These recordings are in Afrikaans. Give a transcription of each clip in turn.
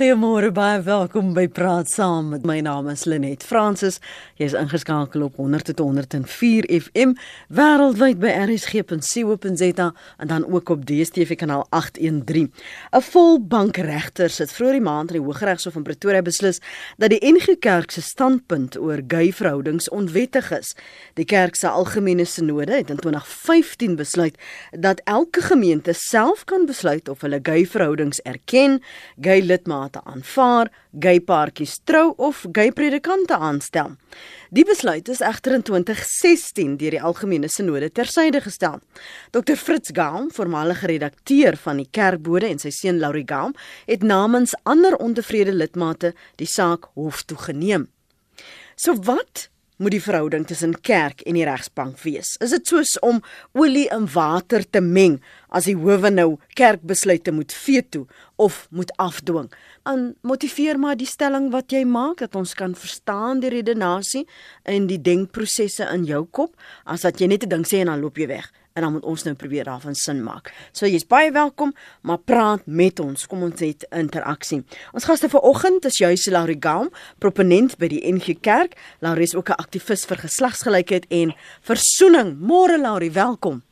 Goeiemôre baie welkom by Praat Saam. My naam is Lenet Fransis. Jy is ingeskakel op 100.104 FM wêreldwyd by rsg.co.za en dan ook op DStv kanaal 813. 'n Volbank regter het vroeër die maand in die Hooggeregshof in Pretoria beslis dat die NG Kerk se standpunt oor gay verhoudings onwettig is. Die kerk se algemene sinode het in 2015 besluit dat elke gemeente self kan besluit of hulle gay verhoudings erken, gay lidmate lidmate aanvaar, gay paartjies trou of gay predikante aanstel. Die besluit is egter in 2016 deur die algemene sinode tersyde gestel. Dr Fritz Gaum, voormalige redakteur van die Kerkbode en sy seun Laurie Gaum, het namens ander ontevrede lidmate die saak hof toe geneem. So wat moet die verhouding tussen kerk en die regsbank wees? Is dit soos om olie in water te meng as die howe nou kerkbesluite moet veto of moet afdwing? aan motiveer maar die stelling wat jy maak dat ons kan verstaan die redenasie en die denkprosesse in jou kop as dat jy net 'n ding sê en dan loop jy weg en dan moet ons nou probeer daarvan sin maak. So jy's baie welkom, maar praat met ons. Kom ons het interaksie. Ons gaste vanoggend is juis Laurie Gaum, proponent by die NG Kerk. Laurie is ook 'n aktivis vir geslagsgelykheid en versoening. Môre Laurie, welkom.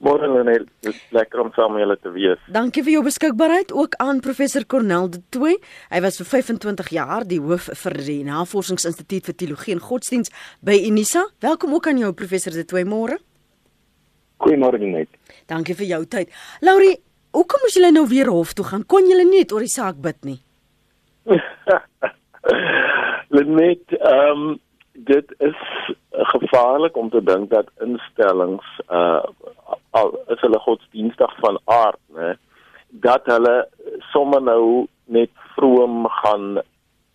Môre Lenet, dit is lekker om saam met julle te wees. Dankie vir jou beskikbaarheid ook aan professor Cornel de Tooy. Hy was vir 25 jaar die hoof vir die Navorsingsinstituut vir Teologie en Godsdiens by Unisa. Welkom ook aan jou professor de Tooy môre. Goeiemôre Lenet. Dankie vir jou tyd. Laurie, hoekom moes julle nou weer hof toe gaan? Kon julle nie oor die saak bid nie? Lenet, ehm um, dit is gevaarlik om te dink dat instellings uh al is hulle godsdienstig van aard, né, dat hulle sommer nou net vroom gaan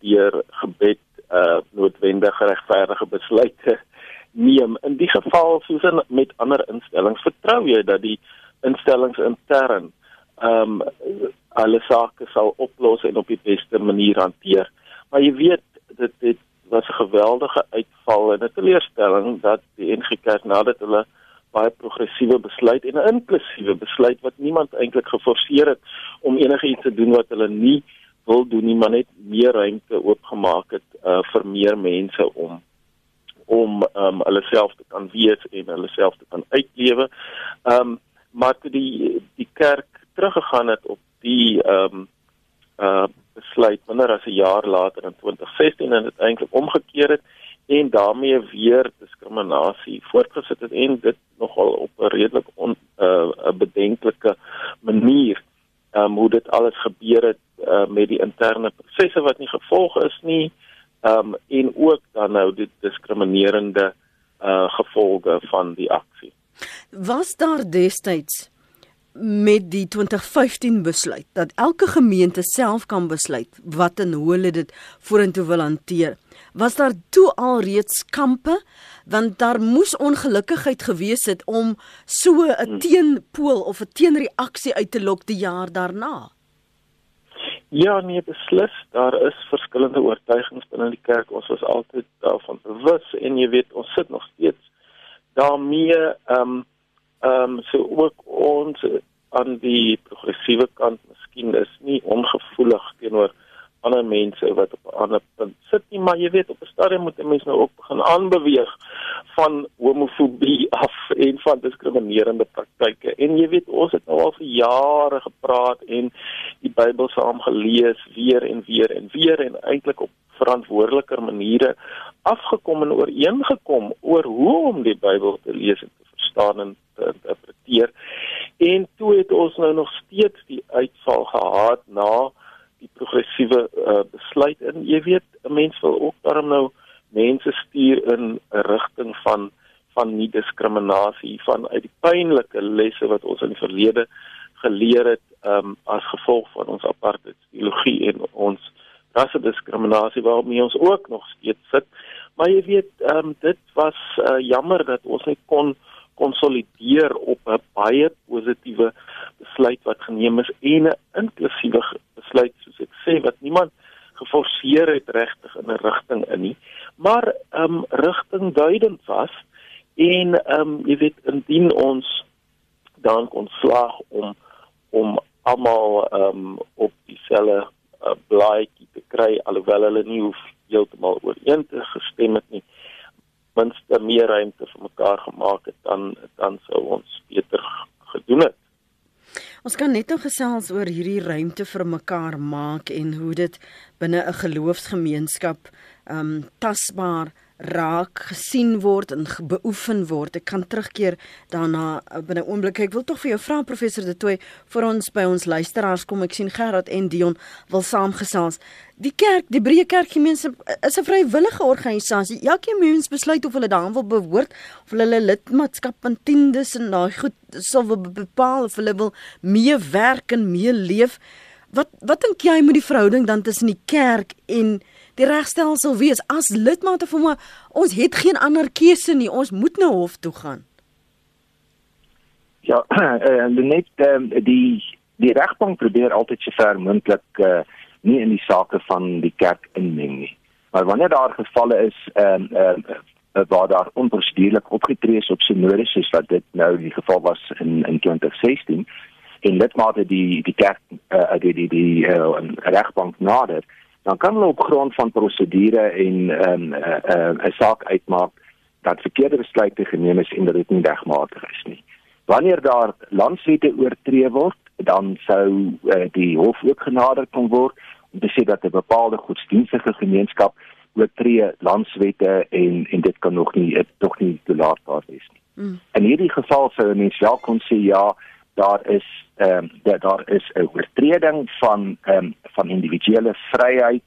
deur gebed uh noodwendige regverdige besluite neem. In die geval soos in met ander instellings, vertrou jy dat die instellings intern ehm um, alle sake sal oplos en op die beste manier hanteer. Maar jy weet dit dit was 'n geweldige uitval en 'n teleurstelling dat die NG Kerk nadat hulle baie progressiewe besluit en 'n inklusiewe besluit wat niemand eintlik geforseer het om enigiets te doen wat hulle nie wil doen nie, maar net meer ruimte oopgemaak het uh, vir meer mense om om um, hulle self te kan wees en hulle self te kan uitlewe. Ehm um, maar toe die die kerk teruggegaan het op die ehm um, uh besluit minder as 'n jaar later in 2016 en dit eintlik omgekeer het en daarmee weer diskriminasie voortgesit het en dit nogal op 'n redelik on uh, bedenklike manier um, hoe dit alles gebeur het uh, met die interne prosesse wat nie gevolg is nie um, en ook dan nou die diskriminerende uh, gevolge van die aksie. Was daar destyds met die 2015 besluit dat elke gemeente self kan besluit wat en hoe hulle dit vorentoe wil hanteer. Was daar toe al reeds kampe want daar moes ongelukkigheid gewees het om so 'n hmm. teenpool of 'n teenreaksie uit te lok die jaar daarna. Ja, nee, beslis, daar is verskillende oortuigings binne die kerk. Ons was altyd daarvan bewus en jy weet, ons sit nog steeds daarmee ehm um, ehm um, so ook ons aan die progressiewe kant miskien is nie ongevoelig teenoor ander mense wat op 'n ander punt sit nie maar jy weet op 'n stadium moet 'n mens nou ook begin aanbeweeg van homofobie af en van diskriminerende praktyke en jy weet ons het nou al vir jare gepraat en die Bybel saam gelees weer en weer en weer en eintlik op verantwoordeliker maniere afgekom en ooreengekom oor hoe om die Bybel te lees en te verstaan en te interpreteer. En toe het ons nou nog steeds die uitval gehad na die progressiewe uh, besluit en jy weet 'n mens wil ook daarom nou mense stuur in 'n rigting van van nie diskriminasie van uit die pynlike lesse wat ons in die verlede geleer het um, as gevolg van ons apartheid ideologie en ons rassediskriminasie waarmee ons ook nog steeds sit. Maar jy weet um, dit was uh, jammer dat ons net kon konsolideer op 'n baie positiewe besluit wat geneem is en 'n inklusiewe besluit soos ek sê wat niemand geforseer het regtig in 'n rigting in nie maar ehm um, rigting duidend was en ehm um, jy weet indien ons dan kon slaag om om almal ehm um, op dieselfde uh, blaadjie te kry alhoewel hulle nie hoef heeltemal ooreen te gestem het nie minste meer ruimte vir mekaar gemaak het dan dan sou ons beter gedoen het. Ons kan net nog gesels oor hierdie ruimte vir mekaar maak en hoe dit binne 'n geloofsgemeenskap um tasbaar raak gesien word en beoefen word. Ek kan terugkeer daarna eh, binne 'n oomblik. Ek wil tog vir jou vra professor De Tooy vir ons by ons luisteraars kom. Ek sien Gerard en Dion wil saamgesels. Die kerk, die Breë Kerkgemeenskap is 'n vrywillige organisasie. Elke mens besluit of hulle daaraan wil behoort of hulle lidmaatskap en tiendes en daai goed sal bepaal of hulle wil meewerk en meeleef. Wat wat dink jy moet die verhouding dan tussen die kerk en die regstelsel wees as lidmate van my ons het geen ander keuse nie. Ons moet na hof toe gaan. Ja uh, net um, die die regbank probeer altyd so ver moontlik uh, nie in die sake van die kerk inmeng nie. Maar wanneer daar gevalle is ehm um, uh, waar daar onproceduurlik opgetree is op synodes soos wat dit nou die geval was in in 2016 en lidmate die die kerk uh, die die die uh, regbank nader dan kan hulle op grond van prosedure en 'n um, 'n uh, uh, 'n saak uitmaak dat verkeerde besluite geneem is en dat dit nie regmatig is nie. Wanneer daar landswette oortree word, dan sou uh, die hof ook genader kon word om te sê dat 'n bepaalde godsdienstige gemeenskap oortree landswette en en dit kan nog nie tog nie toelaatbaar wees nie. Mm. In hierdie geval sou 'n mens wel kon sê ja, daar is ehm um, dat daar is 'n oortreding van ehm um, van individuele vryheid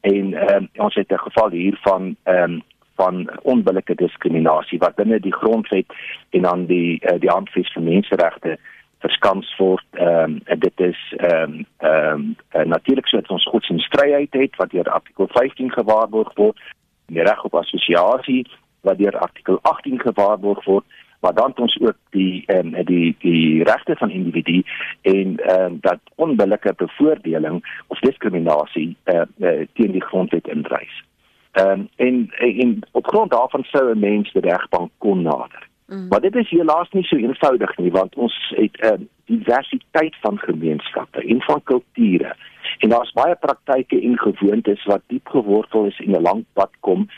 en ehm um, ons het 'n geval hier van ehm um, van onbillike diskriminasie wat binne die grondwet en dan die uh, die handves vir menseregte verskans word. Ehm um, dit is ehm um, ehm um, uh, natuurlik so dat ons godsdienstvryheid het wat deur artikel 15 gewaarborg word die reg op assosiasie wat deur artikel 18 gewaarborg word maar dan ons ook die ehm um, die die regte van individu en ehm um, dat onbillike bevoordeling of diskriminasie eh uh, uh, teen die grondwet indrys. Ehm um, en en op grond daarvan sou 'n mens die regbank kon nader. Mm. Maar dit is helaas nie so eenvoudig nie want ons het 'n uh, diversiteit van gemeenskappe en van kulture en daar's baie praktyke en gewoontes wat diep gewortel is en 'n lang pad kom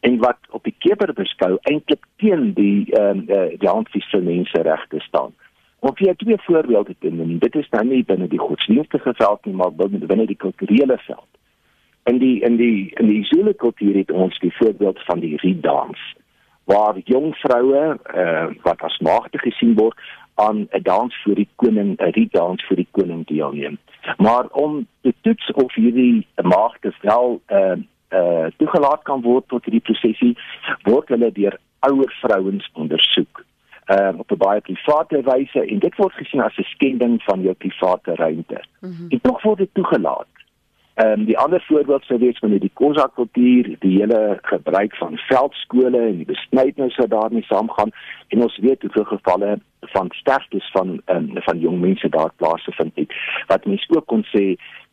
en wat op die keper beskou eintlik teen die ehm uh, die handvies vir menseregte staan. Om vir twee voorbeelde te noem, dit is nou nie binne die godsdienstige veld nie, maar binne binne die kulturele veld. In die in die in die Zulu kultuur het ons die voorbeeld van die rietdans waar jong vroue eh uh, wat as maagde gesien word aan 'n dans vir die koning, 'n rietdans vir die koning deelneem. Maar om te toets of hierdie maagde wel eh uh, uh toegelaat kan word tot hierdie prosesie word hulle deur ouer vrouens ondersoek uh op 'n baie private wyse en dit word gesien as 'n skending van jou private ruimte. Mm -hmm. En tog word dit toegelaat. Ehm um, die ander voorbeeld sou wees van die Khoza kultuur, die hele gebruik van veldskole en die besnydenis wat daarmee saamgaan en ons weet hoeveel gevalle van sterftes van um, van jong mense daar plaasgevind het. Wat mense ook kon sê,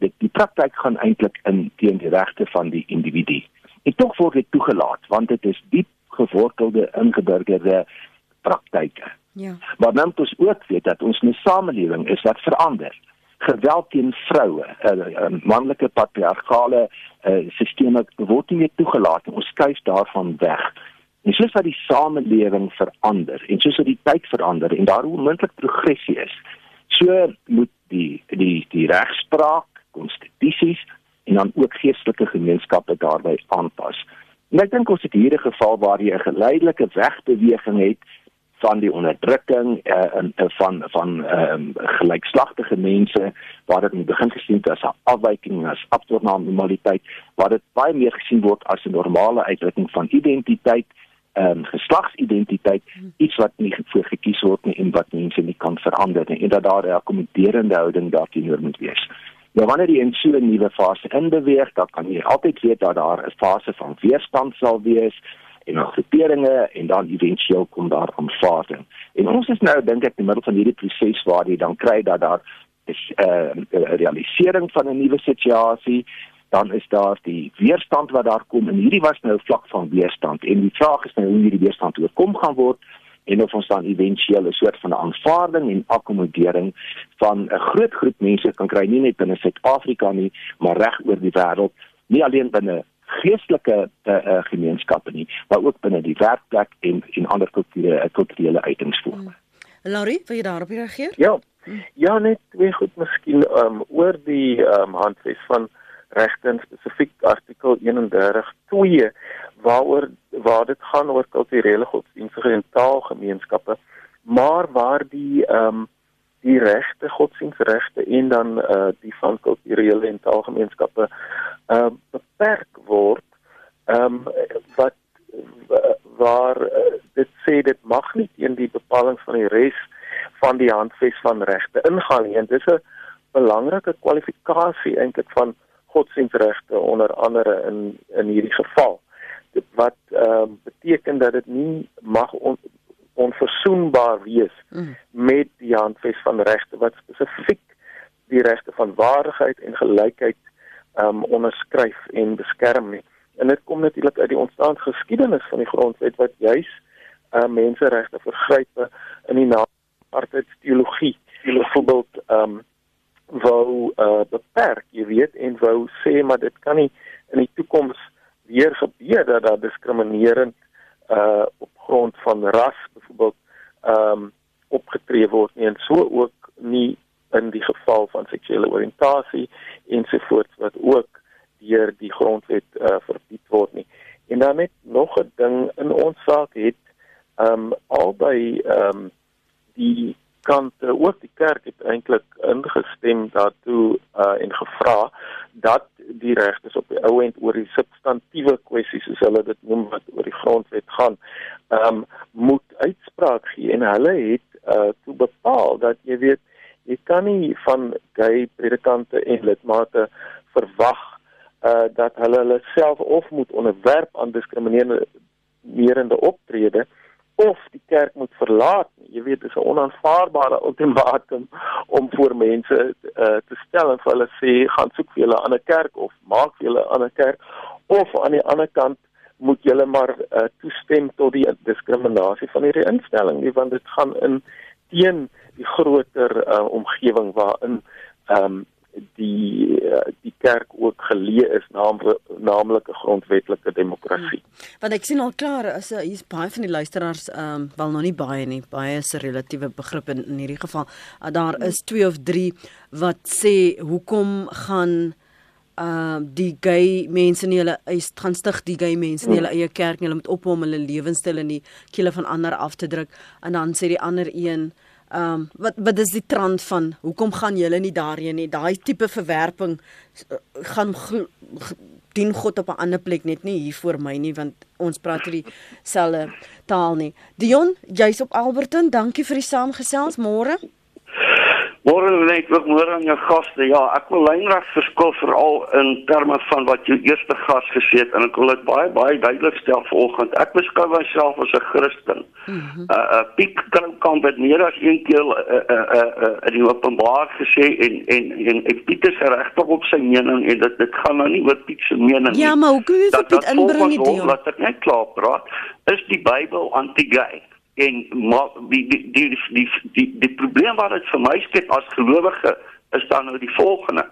dit die praktyk gaan eintlik in teen die regte van die individu. En tog word dit toegelaat want dit is diep gewortelde ingeburgerde praktyke. Ja. Maar dan moet ons ook weet dat ons 'n samelewing is wat verander geweld teen vroue, 'n uh, uh, manlike patriargale uh, stelsel word nie toegelaat ons skuif daarvan weg. En soos wat die samelewing verander en soos wat die tyd verander en daar onmoontlik progressie is, so moet die die die regspraak, konstitusies en dan ook geestelike gemeenskappe daarbey aanpas. En ek dink ons het hier 'n geval waar jy 'n geleidelike wegbeweging het van die onderdrukking en uh, van van ehm um, gelykslagtige mense waar dit in die begin gesien het as 'n afwyking as abnormaliteit waar dit baie meer gesien word as 'n normale uitdrukking van identiteit ehm um, geslagsidentiteit iets wat nie voor gekies word nie en wat mense nie kan verander nie en dat daar 'n akkommoderende houding daarteenoor moet wees. Ja wanneer jy in so 'n nuwe fase inbeweeg, dan kan jy altyd weet dat daar 'n fase van weerstand sal wees en nog groeperinge en dan éventueel kom daar aanvaarding. En ons is nou dink ek in die middel van hierdie proses waar jy dan kry dat daar is eh, 'n uh, realisering van 'n nuwe situasie, dan is daar die weerstand wat daar kom en hierdie was nou vlak van weerstand en die vraag is nou hoe hierdie weerstand oorkom gaan word en of ons dan éventueel 'n soort van aanvaarding en akkommodering van 'n groot groep mense kan kry nie net binne Suid-Afrika nie, maar reg oor die wêreld, nie alleen binne geestelike uh, uh, gemeenskappe nie, maar ook binne die werkplek en en ander kulturele kulturele uitingsvorme. Hmm. Laurie, wil jy daarop reageer? Ja. Ja, net twee goed miskien um, oor die um, handves van regte in spesifiek artikel 31.2 waaroor waar dit gaan oor kulturele godsdienstige en taalgemeenskappe maar waar die ehm um, die regte godsdienstregte en dan uh die van kulturele en taalgemeenskappe uh, beperk word ehm um, wat waar uh, dit sê dit mag nie teen die bepalinge van die res van die handves van regte ingaan nie. En dis 'n belangrike kwalifikasie eintlik van godsdienstregte onder andere in in hierdie geval. Wat ehm uh, beteken dat dit nie mag on, onverzoenbaar wees mm. met die handves van regte wat spesifiek die regte van waardigheid en gelykheid um, onderskryf en beskerm nie. En dit kom natuurlik uit die ontstaansgeskiedenis van die grondwet wat juis uh, menseregte vergrype in die naam apartheidsteologie, byvoorbeeld um, wou uh, beperk, jy weet, en wou sê maar dit kan nie in die toekoms weer gebeur dat daar diskriminering uh op grond van ras byvoorbeeld ehm um, opgetree word nie en so ook nie in die geval van seksuele oriëntasie ensovoorts wat ook deur die grondwet uh verbied word nie. En dan net nog 'n ding in ons saak het ehm um, albei ehm um, die kante ook die kerk het eintlik ingestem daartoe uh en gevra dat die regtes op die ou end oor die substantiëre kwessies soos hulle dit noem wat oor die grondwet gaan, ehm um, moet uitspraak gee. En hulle het uh toe bepaal dat jy weet jy kan nie van gay predikante en lidmate verwag uh dat hulle hulle self of moet onderwerp aan diskriminerende optrede of die kerk moet verlaat nie. Jy weet dis 'n onaanvaarbare ultimatum om voor mense uh, te stel en vir hulle sê gaan soek vir julle 'n ander kerk of maak vir julle 'n ander kerk of aan die ander kant moet julle maar uh, toestem tot die diskriminasie van hierdie instelling nie want dit gaan in teen die groter uh, omgewing waarin ehm um, die eh, die kerk ook geleë is naamlik 'n grondwetlike demokrasie. Hmm. Want ek sien al klaar as hier's baie van die luisteraars ehm um, wel nog nie baie nie, baie is 'n relatiewe begrip in, in hierdie geval. Uh, daar is 2 of 3 wat sê hoekom gaan uh die gay mense nie hulle eis gaan stig die gay mense nie hulle eie kerk nie hulle moet ophou om hulle lewenstyl in die kiele van ander af te druk en dan sê die ander een Ehm um, wat wat is die trant van hoekom gaan julle nie daarheen nie? Daai tipe verwerping uh, gaan dien God op 'n ander plek net nie hier voor my nie want ons praat hierdie selfe taal nie. Dion, jy's op Alberton. Dankie vir die saamgesels môre. Môre net ook môre aan jou gaste. Ja, ek wil lynreg verskil veral in terme van wat jou eerste gas gesê het en ek wil dit baie baie duidelik stel vanoggend. Ek beskou myself as 'n Christen. Mm -hmm. Uh uh Piek Kroukamp het meer as een keer uh uh uh, uh in die openbaar gesê en en en ek Piet is regtig op sy mening en dit dit gaan nou nie oor Piet se mening nie. Ja, maar hoe kun jy dit inbring die ding? Wat ek net klaar praat, is die Bybel anti-gay en maar die die die die die, die, die probleem wat dit vir my skep as gelowige is dan nou die volgende.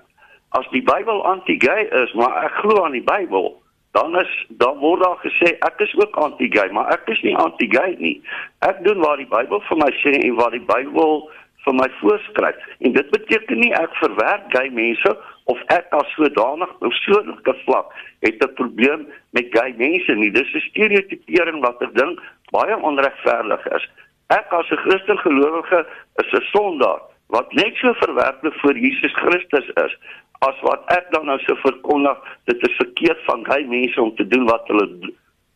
As die Bybel anti-gay is maar ek glo aan die Bybel dan is dan word daar gesê ek is ook anti-gay maar ek is nie anti-gay nie. Ek doen wat die Bybel vir my sê en wat die Bybel vir my voorskryf. En dit beteken nie ek verwerp gay mense of ek as sodanig persoonlike vlak het 'n probleem met gay mense nie. Dis 'n stereotipering wat ek dink baie onregverdig is. Ek as 'n Christen gelowige is 'n sondaar wat net so verwerplik voor Jesus Christus is as wat ek dan nou so verkondig dit is verkeerd van hy mense om te doen wat hulle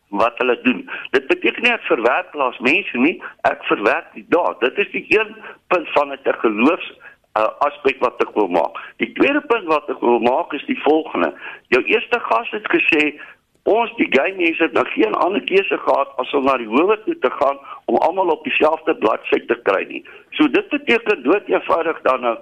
wat hulle doen. Dit beteken nie ek verwerp plaas mense nie, ek verwerp die daad. Dit is die een punt van 'n geloofs uh, aspek wat ek wil maak. Die tweede punt wat ek wil maak is die volgende. Jou eerste gas het gesê ons die gay mense het nou geen ander keuse gehad as om na die howe toe te gaan om almal op dieselfde bladsy te kry nie. So dit beteken dood eenvoudig dan nou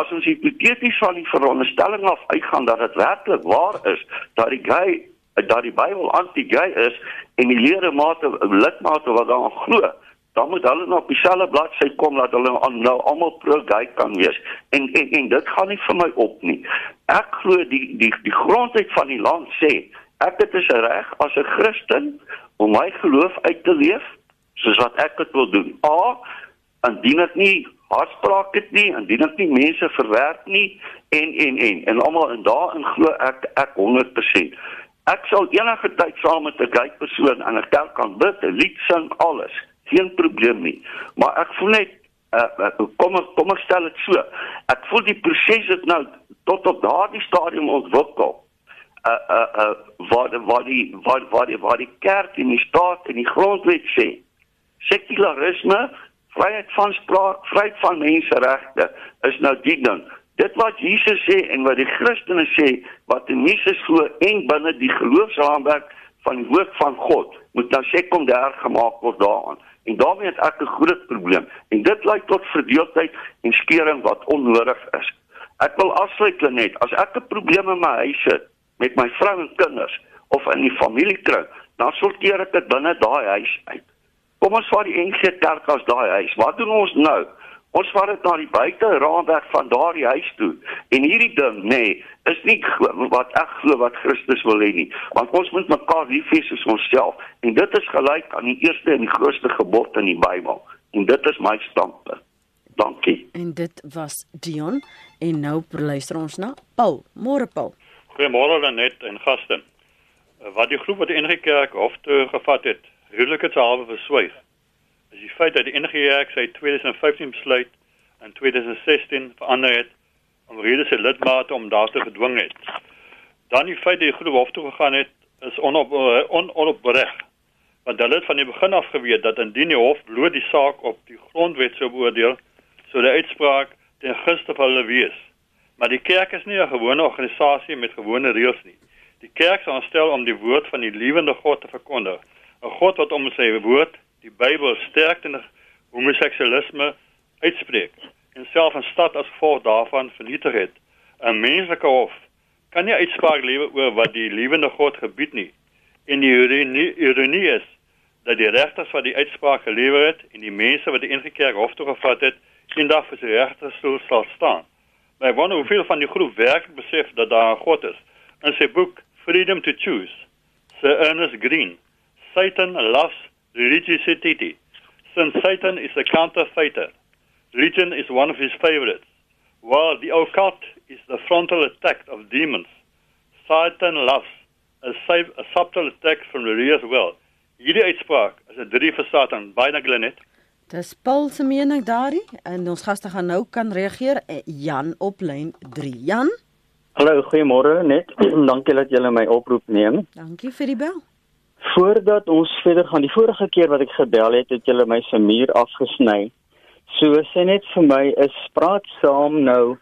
as ons hipoteties van die veronderstelling af uitgaan dat dit werklik waar is dat die gay dat die Bybel anti-gay is en die leremate lidmate wat daaraan glo dan moet hulle nou op dieselfde bladsy kom dat hulle nou almal pro-gay kan wees. En, en en dit gaan nie vir my op nie. Ek glo die die die grondwet van die land sê ek het 'n reg as 'n Christen om my geloof uit te leef soos wat ek dit wil doen. A indien dit nie hartspraak het nie, indien dit nie mense verwerp nie en en en en almal en daarin glo ek ek 100%. Ek sal enige tyd saam met 'n gay persoon aan 'n kerk kan bid, 'n lied sing, alles geen probleem nie. Maar ek voel net uh, kom ek, kom ek stel dit so. Ek voel die proses het nou tot op daardie stadium ontwikkel. Uh uh uh waar waar die waar waar die waar die kerk en die staat en die grondwet sê sekularisme, vryheid van spraak, vryheid van menseregte is nou die ding. Dit wat Jesus sê en wat die Christene sê wat in Jesus glo en binne die geloofsraamwerk van die woord van God moet nou sekondêr gemaak word daaraan. En daarmee het ek 'n groot probleem en dit lei tot verdeeldheid en skeuring wat onnodig is. Ek wil afsluit net, as ek 'n probleem in my huis het met my vrou en kinders of in die familiekring, dan sorteer ek dit binne daai huis uit. Kom ons vat die NG Kerk as daai huis. Wat doen ons nou? Ons vat dit na die buiteraamwerk van daardie huis toe. En hierdie ding, nê, nee, is nie wat ek glo wat Christus wil hê nie. Want ons moet mekaar lief hê soos onsself. En dit is gelyk aan die eerste en die grootste gebod in die Bybel. En dit is my standpunt. Dankie. En dit was Dion en nou luister ons na Paul. Môre Paul. Goeiemôre Lenet en gaste. Wat die groep wat die NG Kerk hof toe gevat het, huwelike te hawe verswyg is die feit dat die NGK sy 2015 besluit in 2016 verander het om redes se lidmate om daar te gedwing het. Dan die feit dat die groep hof toe gegaan het is onop on, onopbreg. Want hulle het van die begin af geweet dat indien die hof bloot die saak op die grondwet sou beoordeel, sou die uitspraak ten gunste van hulle wees. Maar die kerk is nie 'n gewone organisasie met gewone reëls nie. Die kerk sal stel om die woord van die lewende God te verkondig, 'n God wat om sy woord die Bybel sterk teen homoseksualisme uitspreek en self 'n stad as gevolg daarvan vernietig het. 'n Menslike hof kan nie uitspraak lewe oor wat die lewende God gebied nie. En die ironie, ironie is dat die regters wat die uitspraak gelewer het en die mense wat die ingekerk hof toe gevat het, eendag vir sy regterstoel sal staan. Maar ek wonder hoeveel van die groep werklik besef dat daar 'n God is. In sy boek Freedom to Choose, Sir Ernest Green, Satan loves religiosity. Since Satan is a counterfeiter, religion is one of his favorites. While the occult is the frontal attack of demons, Satan loves a, a subtle attack from the real well. Hierdie uitspraak is 'n drie vir Satan, byna Glenet. Dis Paul se mening daarin en ons gaste gaan nou kan reageer. Eh, Jan op lyn 3. Jan? Hallo, goeiemôre net. Dankie dat jy my oproep neem. Dankie vir die bel. Voordat ons verder gaan, die vorige keer wat ek gebel het, het julle my se muur afgesny. So sê net vir my is praat saam nou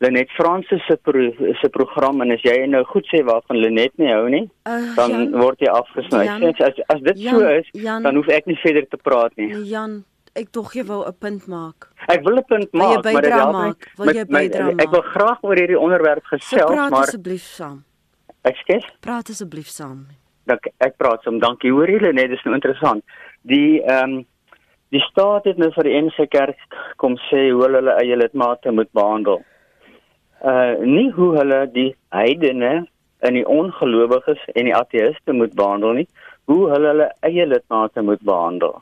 Lenet Fransis se pro, se program en as jy nou goed sê waarvan Lenet nie hou nie, uh, dan Jan, word jy afgesny. As as dit Jan, so is, Jan, dan hoef ek nie verder te praat nie. Nee, Jan, ek tog jy wou 'n punt maak. Ek wil 'n punt maak, maar dit help nie. Wil jy bydra maak? Ek wil graag oor hierdie onderwerp gesels, so praat maar Praat asseblief saam. Ekskuus? Praat asseblief saam dat ek praat som dankie hoor julle net dis nou interessant die ehm um, die staat het nou vir die NG Kerk kom sê hoe hulle eie lidmate moet behandel uh nie hoe hulle die heidene en die ongelowiges en die ateïste moet behandel nie hoe hulle hulle eie lidmate moet behandel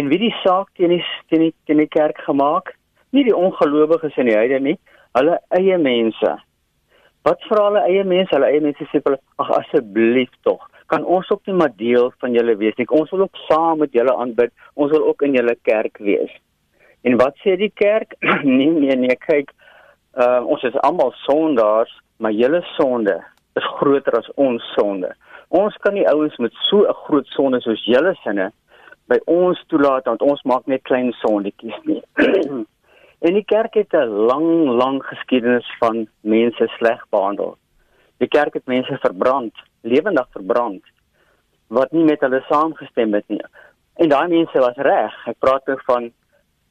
en wie die saak teen die teen die, teen die kerk gemaak nie die ongelowiges en die heidene nie hulle eie mense Wat vra hulle eie mense? Hulle eie mense sê hulle, "Ag asseblief tog, kan ons ook net maar deel van julle wees nie. Ons wil ook saam met julle aanbid. Ons wil ook in julle kerk wees." En wat sê die kerk? nee, nee, nee, kyk, uh, ons is almal sondaars, maar julle sonde is groter as ons sonde. Ons kan nie ouens met so 'n groot sonde soos julle sinne by ons toelaat want ons maak net klein sondetjies nie. En die kerk het 'n lang, lang geskiedenis van mense sleg behandel. Die kerk het mense verbrand, lewendig verbrand wat nie met hulle saamgestem het nie. En daai mense was reg. Ek praat oor van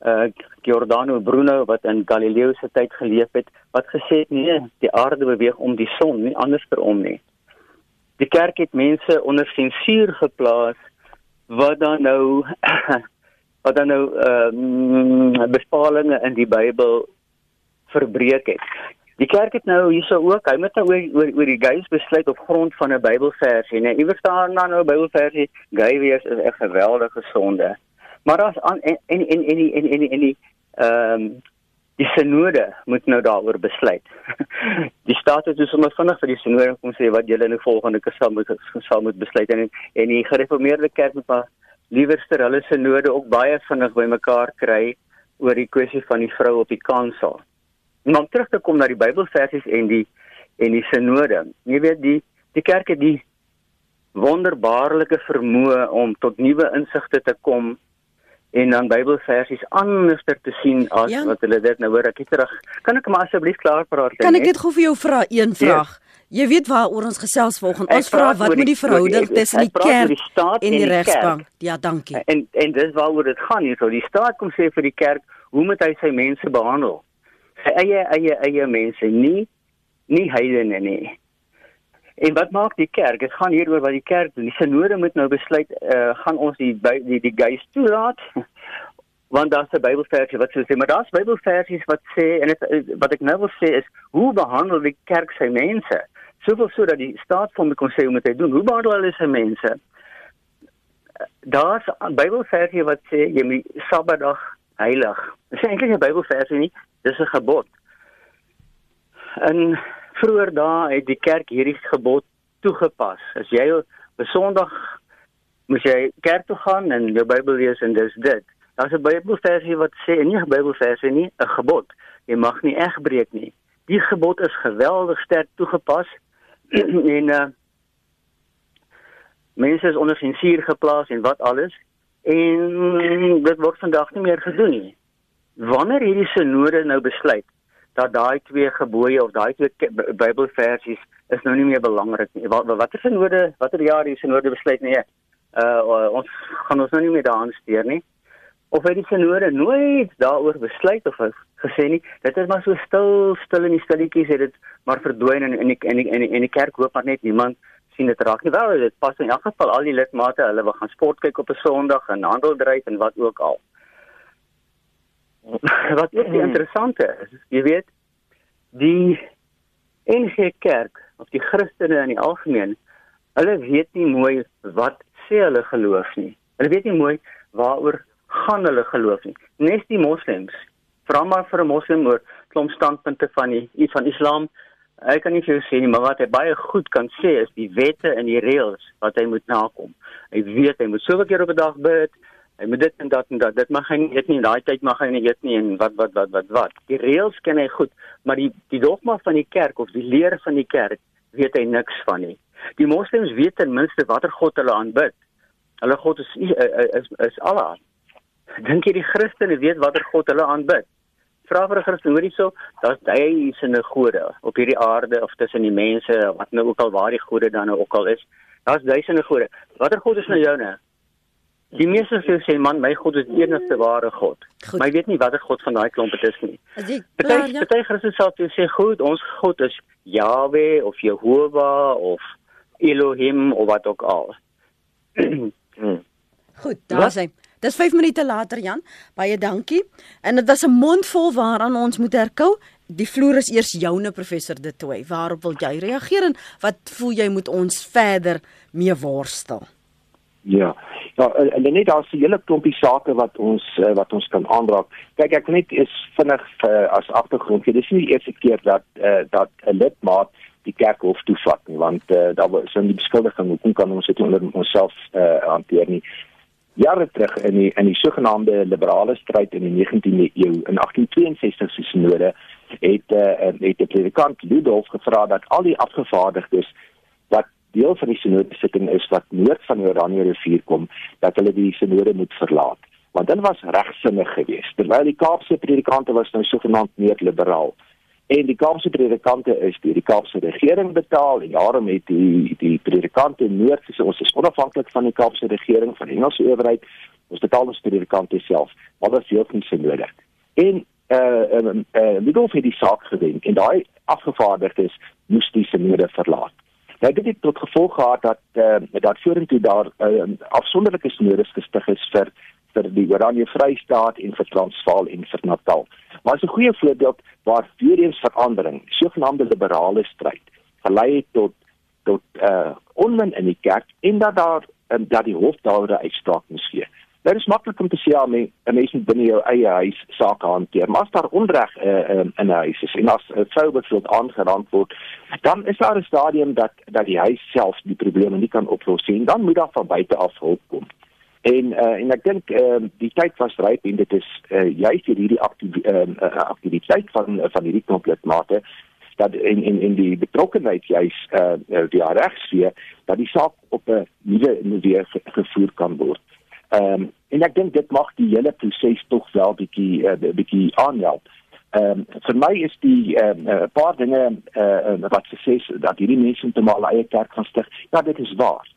uh Giordano Bruno wat in Galileo se tyd geleef het wat gesê het nee, die aarde beweeg om die son, nie andersom nie. Die kerk het mense onder sensuur geplaas wat dan nou wat dan nou ehm uh, bepalinge in die Bybel verbreek het. Die kerk het nou hierso ook, hy moet nou oor oor, die gees besluit op grond van 'n Bybelversie, nee, iewers staan dan nou 'n Bybelversie, gay wees is 'n geweldige sonde. Maar daar's en en en en en en en die ehm um, die sinode moet nou daaroor besluit. die staat het dus sommer vinnig vir die sinode kom sê wat julle in die volgende keer moet sal moet besluit en en die gereformeerde kerk moet maar liewerster hulle sinode ook baie vinnig bymekaar kry oor die kwessie van die vrou op die kansel. Maar om terug te kom na die Bybelversies en die en die sinode. Jy weet die die kerk het die wonderbaarlike vermoë om tot nuwe insigte te kom en dan Bybelversies anders te sien as ja. wat hulle dit nou hoor ek terug. Kan ek maar asseblief klaar praat? Kan ek net gou vir jou vra een vraag? Ja. Jy weet waaroor ons gesels vanoggend. Ons vra wat moet die verhouding tussen die kerk die en die, die regsbank? Ja, dankie. En en dis waaroor dit gaan hier. So die staat kom sê vir die kerk, hoe moet hy sy mense behandel? Sy eie eie eie mense, nie nie heidene nie. En wat maak die kerk? Dit gaan hier oor wat die kerk doen. Die sinode moet nou besluit, uh, gaan ons die die die gees toelaat? want daar's 'n Bybelversie wat sê maar daar's Bybelversies wat sê en het, wat ek nou wil sê is hoe behandel die kerk sy mense? soveel so dat die staat van kon sê hoe moet hy doen? Hoe behandel hulle sy mense? Daar's 'n Bybelversie wat sê jy moet Sabbatdag heilig. Dis eintlik 'n Bybelversie nie, dis 'n gebod. En vroeër dae het die kerk hierdie gebod toegepas. As jy op Sondag moet jy kerk toe gaan en jou Bybel lees en dis dit. Daar's 'n Bybelversie wat sê nie 'n Bybelversie nie, 'n gebod. Jy mag nie egbreek nie. Die gebod is geweldig sterk toegepas en uh mense is onder sensuur geplaas en wat alles en dit word vandag nie meer gedoen nie. Wanneer hierdie synode nou besluit dat daai twee gebooie of daai twee Bybelversies is nou nie meer belangrik nie. Wat watter synode, watter jaar hierdie synode besluit nee. Uh ons gaan ons nou nie meer daaraan steur nie. Of het die synode nooit daaroor besluit of gesê nie. Dit is maar so stil, stil in die stilletjies het dit maar verdwyn in in die in die in die, in die kerk hoop maar net niemand sien dit raak nie. Wel, dit pas in elk geval al die lidmate, hulle wil gaan sport kyk op 'n Sondag en handel dryf en wat ook al. wat ook die hmm. interessante is, jy weet, die NG Kerk of die Christene in die algemeen, hulle weet nie mooi wat sê hulle geloof nie. Hulle weet nie mooi waaroor gaan hulle geloof nie. Nes die moslems vra maar vir 'n moslim oor klomp standpunte van die van Islam. Hy kan nie vir jou sê nie, maar wat hy baie goed kan sê is die wette en die reëls wat hy moet nakom. Hy weet hy moet soveel keer op 'n dag bid. Hy moet dit en dat en dat. Dit mag hy nie eet nie. Daai tyd mag hy nie eet nie en wat wat wat wat wat. Die reëls ken hy goed, maar die die dogma van die kerk of die leer van die kerk weet hy niks van nie. Die moslems weet ten minste watter god hulle aanbid. Hulle god is is is, is Allah. Dink jy die Christene weet watter god hulle aanbid? vra vir 'n Christen, hoor hierso, daar's duisende gode op hierdie aarde of tussen die mense, wat nou ook al waar die gode dan nou ook al is. Daar's duisende gode. Watter god is nou joune? Die meeste sê sê man, my God is die enigste ware God. Goed. Maar ek weet nie watter God van daai klomp dit is nie. Party ja? party Christen sal sê goed, ons God is Yahweh of Jehovah of Elohim of wat ook al. hmm. Goed, daar sê Dis 5 minute later Jan. Baie dankie. En dit was 'n mondvol waaraan ons moet herkou. Die vloer is eers joune professor De Tooy. Waarop wil jy reageer en wat voel jy moet ons verder mee worstel? Ja. Ja, en net daar's 'n hele klompie sake wat ons eh, wat ons kan aanraak. Kyk, ek net is vinnig uh, as agtergrond. Dit is nie die eerste keer dat uh, dat 'n lidmaat die kerk hof toevat nie, want uh, daar was 'n beskuldiging hoe kan ons dit onder onsself uh, hanteer nie jare terug in die in die sogenaamde liberale stryd in die 19de eeu in 1862 se sinode het uh, het die predikant Ludolf gevra dat al die afgevaardigdes wat deel van die sinode sitting is wat noord van die Oranje rivier kom dat hulle die sinode moet verlaat. Want dit was regsinnig geweest. Terwyl die Kaapse predikante was nou sogenaamd meer liberaal en die Kaapse predikante is deur die Kaapse regering betaal en daarom het die die predikante noord gesê ons is onafhanklik van die Kaapse regering van die Engelse owerheid. Ons betaal ons predikante self. Maar dit is heel nie nodig en eh uh, eh uh, die golf het die saak gewen en daai afgevaardigdes moes die sinode verlaat Nou dit het tot gevolg gehad dat eh uh, dat vorentoe daar uh, afsonderlike sinodes gestig is vir vir die Oranje Vrystaat en vir Transvaal en vir Natal. Maar is 'n goeie voorbeeld waar eens verandering, sogenaamde liberale stryd, gelei het tot tot uh onmin in die kerk en dat daar um, dat die hof daaroor uitspraak moes gee. Dit is maklik om te sê aan mense, mense binne jou eie huis sake hanteer, maar as daar onreg uh, um, in 'n huis is en as 'n vrou bevoeld aangerand word, dan is daar 'n stadium dat dat die huis self die probleme nie kan oplos nie. Dan moet daar van buite af hulp kom. En uh, en ek dink uh, die tyd was ryp en dit is uh, juist hierdie aktief, uh, aktiwiteit van van hierdie komplekmate dat in in in die betrokkenheid juist uh, die regsfeer dat die saak op 'n nuwe manier gevoer kan word. Ehm um, en ek dink dit mag die hele proses tog wel bietjie uh, bietjie aanhelp. Ehm um, vir my is die ehm, 'n uh, paar dinge uh, wat se sê dat hierdie mense te mal eie kerk gaan stig. Ja, dit is waar.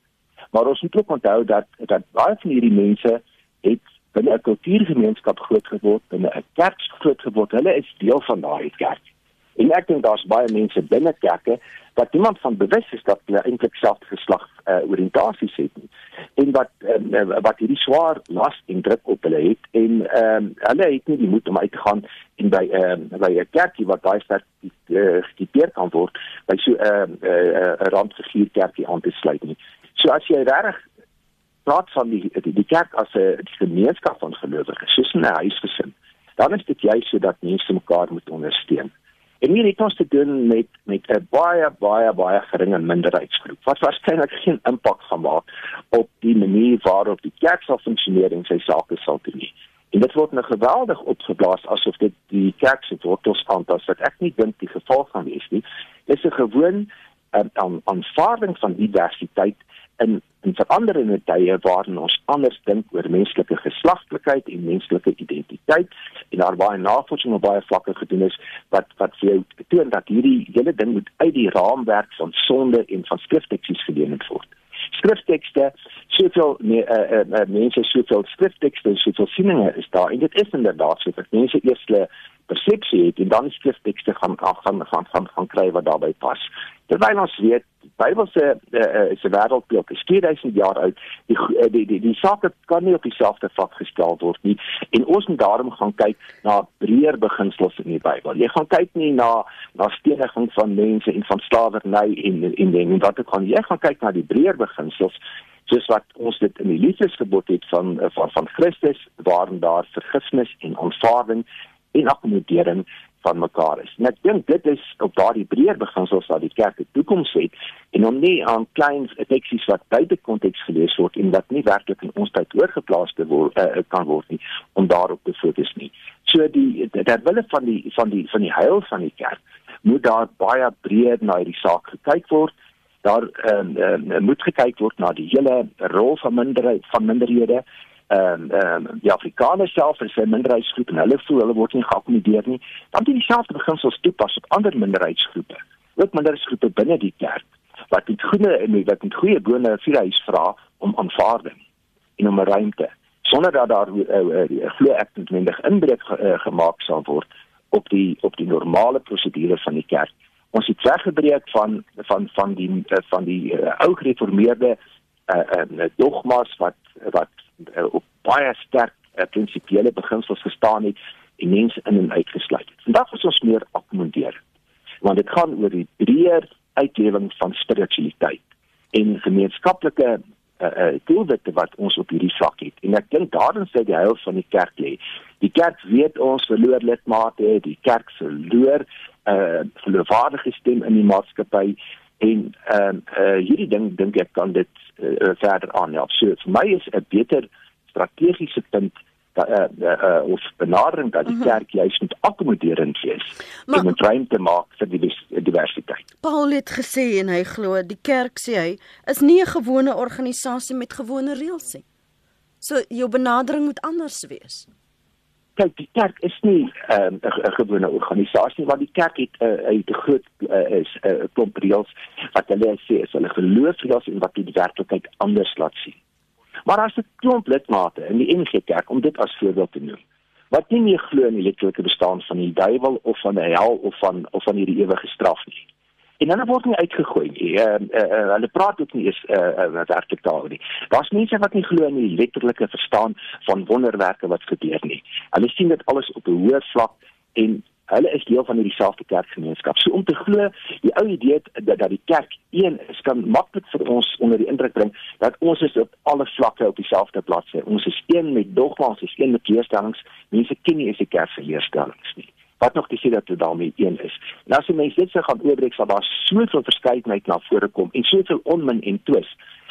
Maar ons moet ook onthou dat dat baie van hierdie mense het binne 'n kultuurgemeenskap groot geword, binne 'n kerk groot geword. Hulle is deel van daai kerk. En ek dink daar's baie mense binne kerke wat niemand van bewus is dat hulle eintlik selfde geslag uh, oriëntasies het nie. En wat uh, wat hierdie swaar las en druk op hulle het en ehm um, hulle het nie die moed om uit te gaan en by ehm uh, by 'n kerkie wat baie sterk gestipeer uh, kan word by so 'n uh, 'n uh, uh, randfiguur kerkie aan te sluit nie. So as jy reg praat van die die, die kerk as 'n gemeenskap van gelowiges, soos 'n huisgesin, dan is dit juist sodat mense mekaar moet ondersteun. En hier het ons te doen met met 'n baie baie baie geringe minderheidsgroep wat waarskynlik geen impak gaan maak op die manier waarop die kerk sal funksioneer en sy sake sal doen nie. En dit word nou geweldig opgeblaas asof dit die kerk se wortels aantas wat ek nie dink die geval gaan wees nie. Dit is 'n gewoon um, aanvaarding van diversiteit in in veranderende tye waarin ons anders dink oor menslike geslagtelikheid en menslike identiteit en daar baie navorsing op baie vlakke gedoen is wat wat vir jou toon dat hierdie hele ding moet uit die raamwerk van sonde en van skriftekste gedoen word. Skriftekste soveel nee, uh, uh, uh, mense soveel skriftekste soveel sieninge is daar en dit is inderdaad so dat mense eers hulle persepsie het en dan skriftekste gaan gaan gaan gaan gaan kry wat daarbey pas. Terwyl ons weet die Bybel se uh, uh, se wêreldbeeld is 2000 jaar oud. Die uh, die die, die saak kan nie op dieselfde vlak gestel word nie. En ons moet daarom gaan kyk na breër beginsels in die Bybel. Jy gaan kyk nie na na steniging van mense en van slawerny en en en wat ek gaan jy gaan kyk na die breër beginsels soos wat ons dit in die liefdesgebod het van van van Christus waarin daar vergifnis en aanvaarding en akkommodering van mekaar is. En ek dink dit is op daardie breër beginsels dat die kerk die toekoms het en om nie aan klein teksies wat buite konteks gelees word en wat nie werklik in ons tyd oorgeplaas te word uh, kan word nie om daarop te fokus nie. So die dat wille van die van die van die heil van die kerk moet daar baie breër na hierdie saak gekyk word. Daar um, um, moet gekyk word na die hele rol van minderheid van minderhede ehm um, um, die Afrikaners self is 'n minderheidsgroep en hulle voel hulle word nie geakkommodeer nie. Dan doen dieselfde beginsels toepas op ander minderheidsgroepe. Ook minderheidsgroepe binne die kerk wat dit goeie en wat met goeie bone vir huis vra om aanvaarding en om 'n ruimte sonder dat daar 'n uh, uh, uh, glo ek noodwendig inbreuk ge, uh, gemaak sal word op die op die normale prosedure van die kerk. Ons het weggebreek van van van die uh, van die uh, ou gereformeerde uh, uh, dogmas wat wat uh, op baie sterk uh, prinsipiële beginsels gestaan het en mense in en uitgesluit het. Vandag is ons meer akkommodeer. Want dit gaan oor die breër uitlewing van spiritualiteit en gemeenskaplike uh, uh, doelwitte wat ons op hierdie vlak het. En ek dink daarin sê die heil van die kerk lê. Die kerk weet ons verloor lidmate, die kerk verloor 'n uh, geloofwaardige stem in die maatskappy en ehm uh, uh, hierdie ding dink ek kan dit uh, verder aanhelp. So vir my is 'n beter strategiese punt dat uh, uh, uh, ons benadering dat die mhm. kerk juist moet akkommoderend wees maar, en 'n ruimte maak vir die diversiteit. Paul het gesê en hy glo die kerk sê hy is nie 'n gewone organisasie met gewone reëls nie. So jou benadering moet anders wees kyk die kerk is nie ehm, 'n um, gewone organisasie want die kerk het 'n uh, 'n groot uh, is 'n uh, klomp reëls wat hulle sê is hulle geloofsreëls en wat die werklikheid anders laat sien. Maar as 'n klomp lidmate in die NG Kerk om dit as voorbeeld te noem wat nie meer glo in die letterlike bestaan van die duiwel of van die hel of van of van hierdie ewige straf nie en hulle word nie uitgegooi nie. Ehm uh, uh, uh, hulle praat ook nie eens uh, uh, werklik daaroor nie. Daar's mense wat nie glo in die letterlike verstaan van wonderwerke wat gebeur nie. Hulle sien dit alles op 'n hoër vlak en hulle is deel van hierdie selfde kerkgemeenskap. So om te glo die ou idee dat dat die kerk een is kan maklik vir ons onder die indruk bring dat ons is op alle vlakke op dieselfde plaas. Ons is een met dogma, ons is een met leerstellings. Mense ken nie eens die kerk se leerstellings nie. Wat nog te sê dat dit daarmee een is. En as jy mense dit sou gaan oorbreek sal daar soveel verskeidenheid na vore kom en soveel onmin en twis.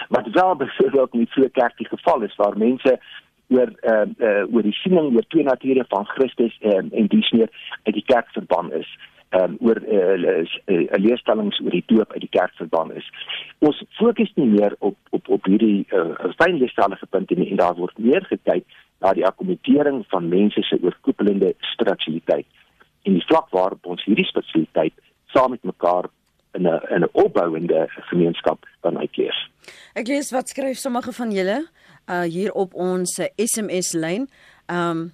Wat wel byvoorbeeld die vroeë kerk die geval is waar mense oor uh, uh oor die siening oor twee nature van Christus en en dis meer uit die kerk verban is um oor 'n uh, uh, leerstellings oor die doop uit die kerk verban is. Ons fokus nie meer op op op hierdie uh, fyn leerstellige punte nie en daar word meer gekyk na die akkommodering van mense se oorkoepelende spiritualiteit en die vlak waarop ons hierdie spiritualiteit saam met mekaar in 'n in 'n opbouende gemeenskap kan uitleef. Ek lees wat skryf sommige van julle uh hier op ons SMS lyn. Um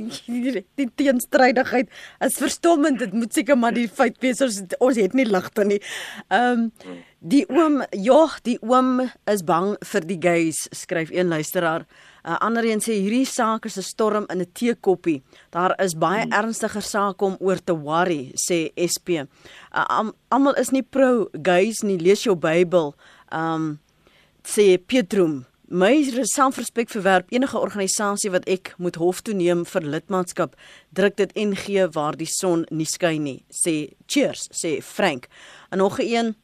die teenstrydigheid is verstommend. Dit moet seker maar die feit wees ons ons het nie ligte nie. Um die oom, ja, die oom is bang vir die gays, skryf een luisteraar. Uh, Ander een sê hierdie saak is 'n storm in 'n teekoppie. Daar is baie hmm. ernstiger sake om oor te worry, sê SP. Uh, Almal is nie pro gays nie, lees jou Bybel. Um sê Pietrum my selfrespek verwerp enige organisasie wat ek moet hof toe neem vir lidmaatskap druk dit NG waar die son nie skyn nie sê cheers sê Frank en nog 'n een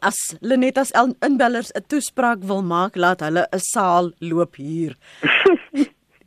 as Lenetas inbellers 'n toespraak wil maak laat hulle 'n saal loop hier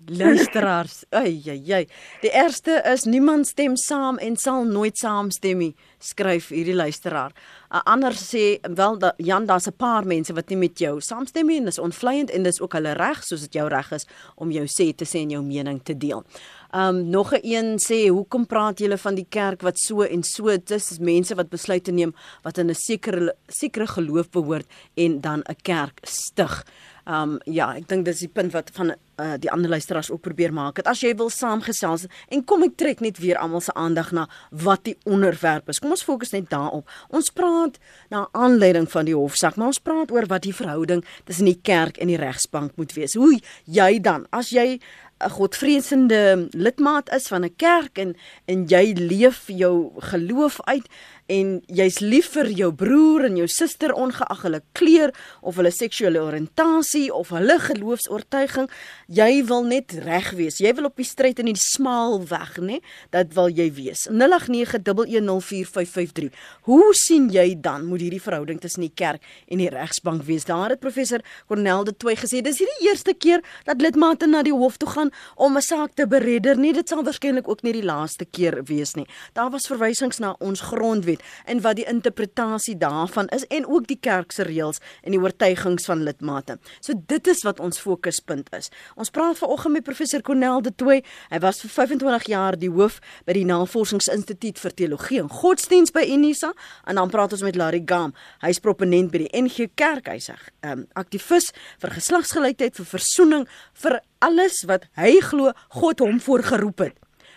Luisteraars, ai ai ai. Die eerste is niemand stem saam en sal nooit saamstem nie, skryf hierdie luisteraar. 'n Ander sê wel dat Jan daar's 'n paar mense wat nie met jou saamstem nie en dis onvleiend en dis ook hulle reg soos dit jou reg is om jou sê te sê en jou mening te deel. Um nog 'n een sê hoekom praat julle van die kerk wat so en so dis mense wat besluite neem wat in 'n sekere sekere geloof behoort en dan 'n kerk stig. Um ja, ek dink dis die punt wat van uh, die ander luisteraars ook probeer maak. Dat as jy wil saamgesels en kom ek trek net weer almal se aandag na wat die onderwerp is. Kom ons fokus net daarop. Ons praat na aanleiding van die hofsaak, maar ons praat oor wat die verhouding tussen die kerk en die regsbank moet wees. Hoe jy dan as jy 'n godvreesende lidmaat is van 'n kerk en en jy leef jou geloof uit en jy's lief vir jou broer en jou suster ongeag hulle kleur of hulle seksuele oriëntasie of hulle geloofs-oortuiging, jy wil net reg wees. Jy wil op die stryd in die smaal weg, nê? Dat wil jy wees. 0891104553. Hoe sien jy dan moet hierdie verhouding tussen die kerk en die regsbank wees? Daar het professor Cornel de Toey gesê, dis nie die eerste keer dat lidmate na die hof toe gaan om 'n saak te beredder nie. Dit sal waarskynlik ook nie die laaste keer wees nie. Daar was verwysings na ons grondwet wet en wat die interpretasie daarvan is en ook die kerk se reëls en die oortuigings van lidmate. So dit is wat ons fokuspunt is. Ons praat vanoggend met professor Cornel de Toey. Hy was vir 25 jaar die hoof by die Navorsingsinstituut vir Teologie en Godsdiens by Unisa en dan praat ons met Larry Gam. Hy's proponent by die NG Kerk, hy sê, um, aktivis vir geslagsgelykheid, vir versoening, vir alles wat hy glo God hom voorgeroep het.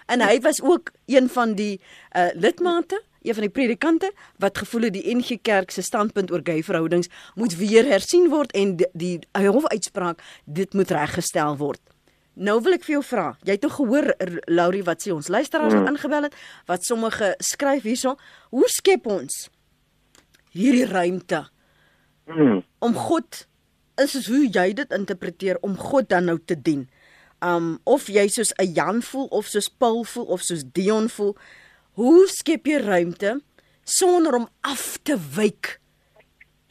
En hy was ook een van die uh, lidmate een van die predikante wat gevoel het die NG Kerk se standpunt oor gay verhoudings moet weer hersien word en die, die hofuitspraak dit moet reggestel word. Nou wil ek vir jou vra, jy het nog gehoor Laurie wat sê ons luisteraars het mm. ingebel het wat sommige skryf hierso, hoe skep ons hierdie ruimte mm. om God is soos hoe jy dit interpreteer om God dan nou te dien. Um of jy soos 'n Jan voel of soos Paul voel of soos Dion voel, Hoe skep jy ruimte sonder om af te wyk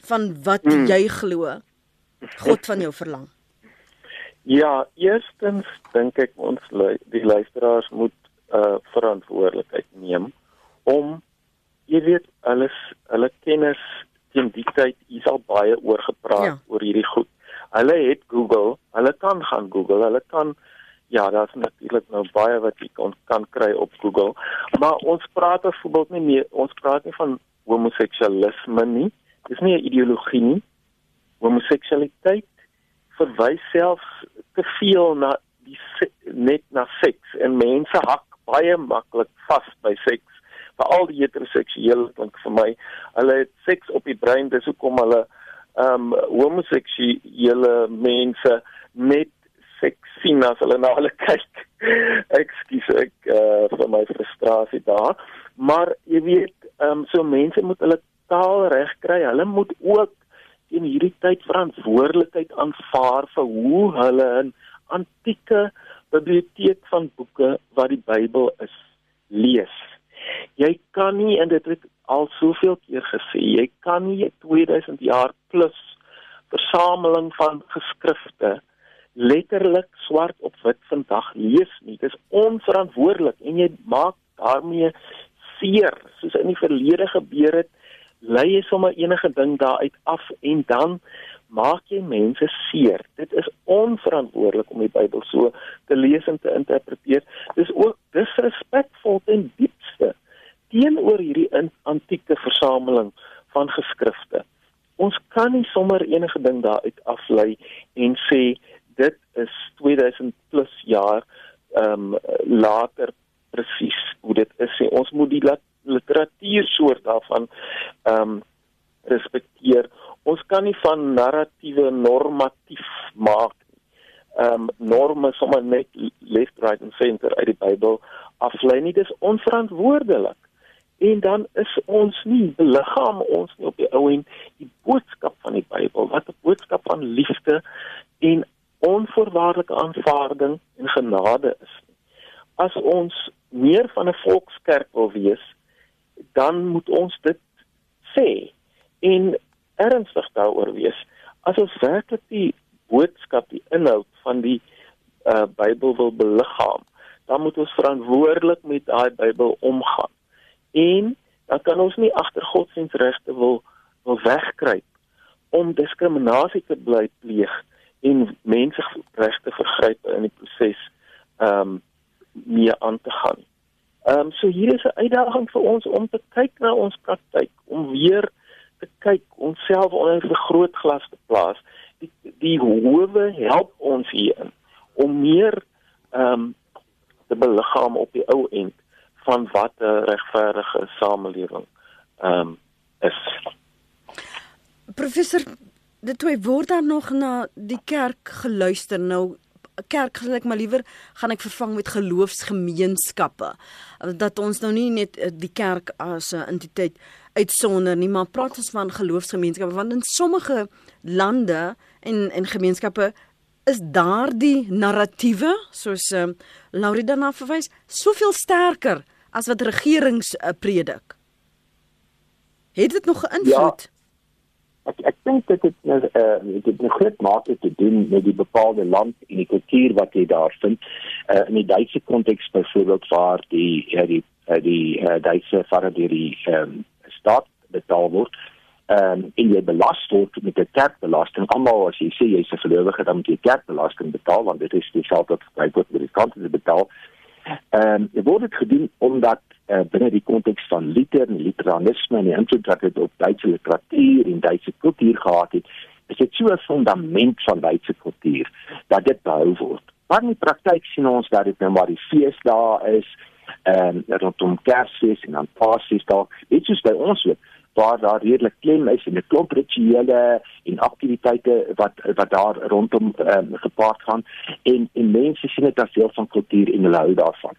van wat hmm. jy glo God van jou verlang? Ja, eerstens dink ek ons die luisteraars moet uh verantwoordelikheid neem om jy weet alles hulle kennis teen die tyd is al baie oor gepraat ja. oor hierdie goed. Hulle het Google, hulle kan gaan Google, hulle kan Ja, daar's natuurlik nou baie wat jy kan kan kry op Google. Maar ons praat byvoorbeeld nie meer ons praat nie van homoseksualisme nie. Dis nie 'n ideologie nie. Homoseksualiteit verwys selfs te veel na die net na seks en mense hak baie maklik vas by seks veral die heteroseksuele klink vir my. Hulle het seks op die brein, dis hoekom hulle ehm um, homoseksuele mense net seks sien as hulle na hulle kyk. Ekskuus ek uh, vir my frustrasie daar. Maar jy weet, ehm um, so mense moet hulle taal reg kry. Hulle moet ook in hierdie tyd verantwoordelikheid aanvaar vir hoe hulle 'n antieke biblioteek van boeke wat die Bybel is lees. Jy kan nie en dit het al soveel keer gesê, jy kan nie 2000 jaar plus versameling van geskrifte letterlik swart op wit vandag lees nie. Dit is onverantwoordelik en jy maak daarmee seer soos in die verlede gebeur het lei jy sommer enige ding daaruit af en dan maak jy mense seer. Dit is onverantwoordelik om die Bybel so te lees en te interpreteer. Dis ook disrespekvol ten diepste teenoor hierdie antieke versameling van geskrifte. Ons kan nie sommer enige ding daaruit aflei en sê dit is 2000 plus jaar ehm um, later presies hoe dit is. Ons moet die literatuursoort daarvan ehm um, respekteer. Ons kan nie van narratiewe normatief maak nie. Ehm um, norme sommer net left right and center uit die Bybel aflei nie. Dis onverantwoordelik. En dan is ons nie liggaam ons nie op die ou en die boodskap van die Bybel wat 'n boodskap van liefde en onvoorwaardelike aanvaarding en genade is. As ons meer van 'n volkskerk wil wees, dan moet ons dit sê en ernstig daaroor wees as ons werklik die boodskap die inhoud van die uh, Bybel wil beliggaam dan moet ons verantwoordelik met daai Bybel omgaan en dan kan ons nie agter godsdienstregte wil wil wegkruip om diskriminasie te bly pleeg en mense regte vergryp in die proses ehm um, mee aan te gaan. Ehm um, so hier is 'n uitdaging vir ons om te kyk na ons praktyk, om weer te kyk onsself onder 'n vergrootglas te plaas. Die die hoewe help ons hierin om meer ehm um, te beliggaam op die ou end van wat 'n regverdige samelewing ehm um, is. Professor, dit toe word daar nog na die kerk geluister nou kerk gaan ek maar liewer gaan ek vervang met geloofsgemeenskappe. Dat ons nou nie net eh, die kerk as 'n entiteit uitsonder nie, maar praat ons van geloofsgemeenskappe want in sommige lande en en gemeenskappe is daardie narratiewe soos uh, Laurie daarna verwys soveel sterker as wat regerings uh, predik. Het dit nog 'n invloed? Ja ek ek dink dit het uh, dit 'n groot mate te doen met die bepaalde land en die kultuur wat jy daar vind. Uh, in die Duitse konteks byvoorbeeld waar die ja, die uh, die uh, Duitse vader deur die um, staat betaal word. Ehm um, en jy belas word met 'n kerkbelasting. Almal as jy sê jy's 'n gelowige dan moet jy kerkbelasting betaal want dit is dieselfde wat gebruik word met die kante te betaal. Ehm um, dit word gedoen omdat uh, binne die konteks van liter en literanisme en die invloed wat dit op Duitse literatuur en Duitse kultuur gehad het, is dit so 'n fundament van Duitse kultuur dat dit behou word. Maar in die praktyk sien ons dat dit nou maar die feesdae is en um, rondom Kersfees en dan Paasfees dalk, dit is by ons ook waar daar redelik klem is en 'n klomp rituele en aktiwiteite wat wat daar rondom um, gepaard gaan en en mense sien dit as deel van kultuur en hulle hou daarvan.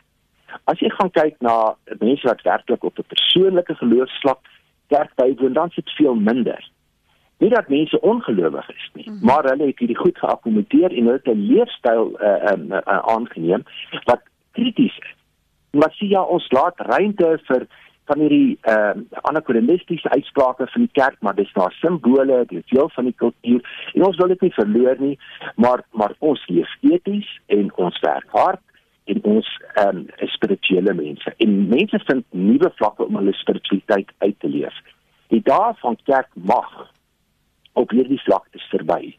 As jy gaan kyk na mense wat werklik op 'n persoonlike geloofsvlak kerk bywoon, dan sit veel minder. Nie dat mense ongelowig is nie, mm -hmm. maar hulle het hierdie goed geakkommodeer en hulle het 'n leefstyl uh, um, uh, aangeneem wat krities is. Maar sien ja, ons laat ruimte vir van hierdie uh, anakronistiese uitsprake van die kerk, maar dis daar simbole, dit is deel van die kultuur en ons wil dit nie verloor nie, maar maar ons leef eties en ons werk hard en ons ehm um, spirituele mense. En mense vind nuwe vlakke om hulle spiritualiteit uit te leef. Die dae van kerk mag op hierdie vlak is verby.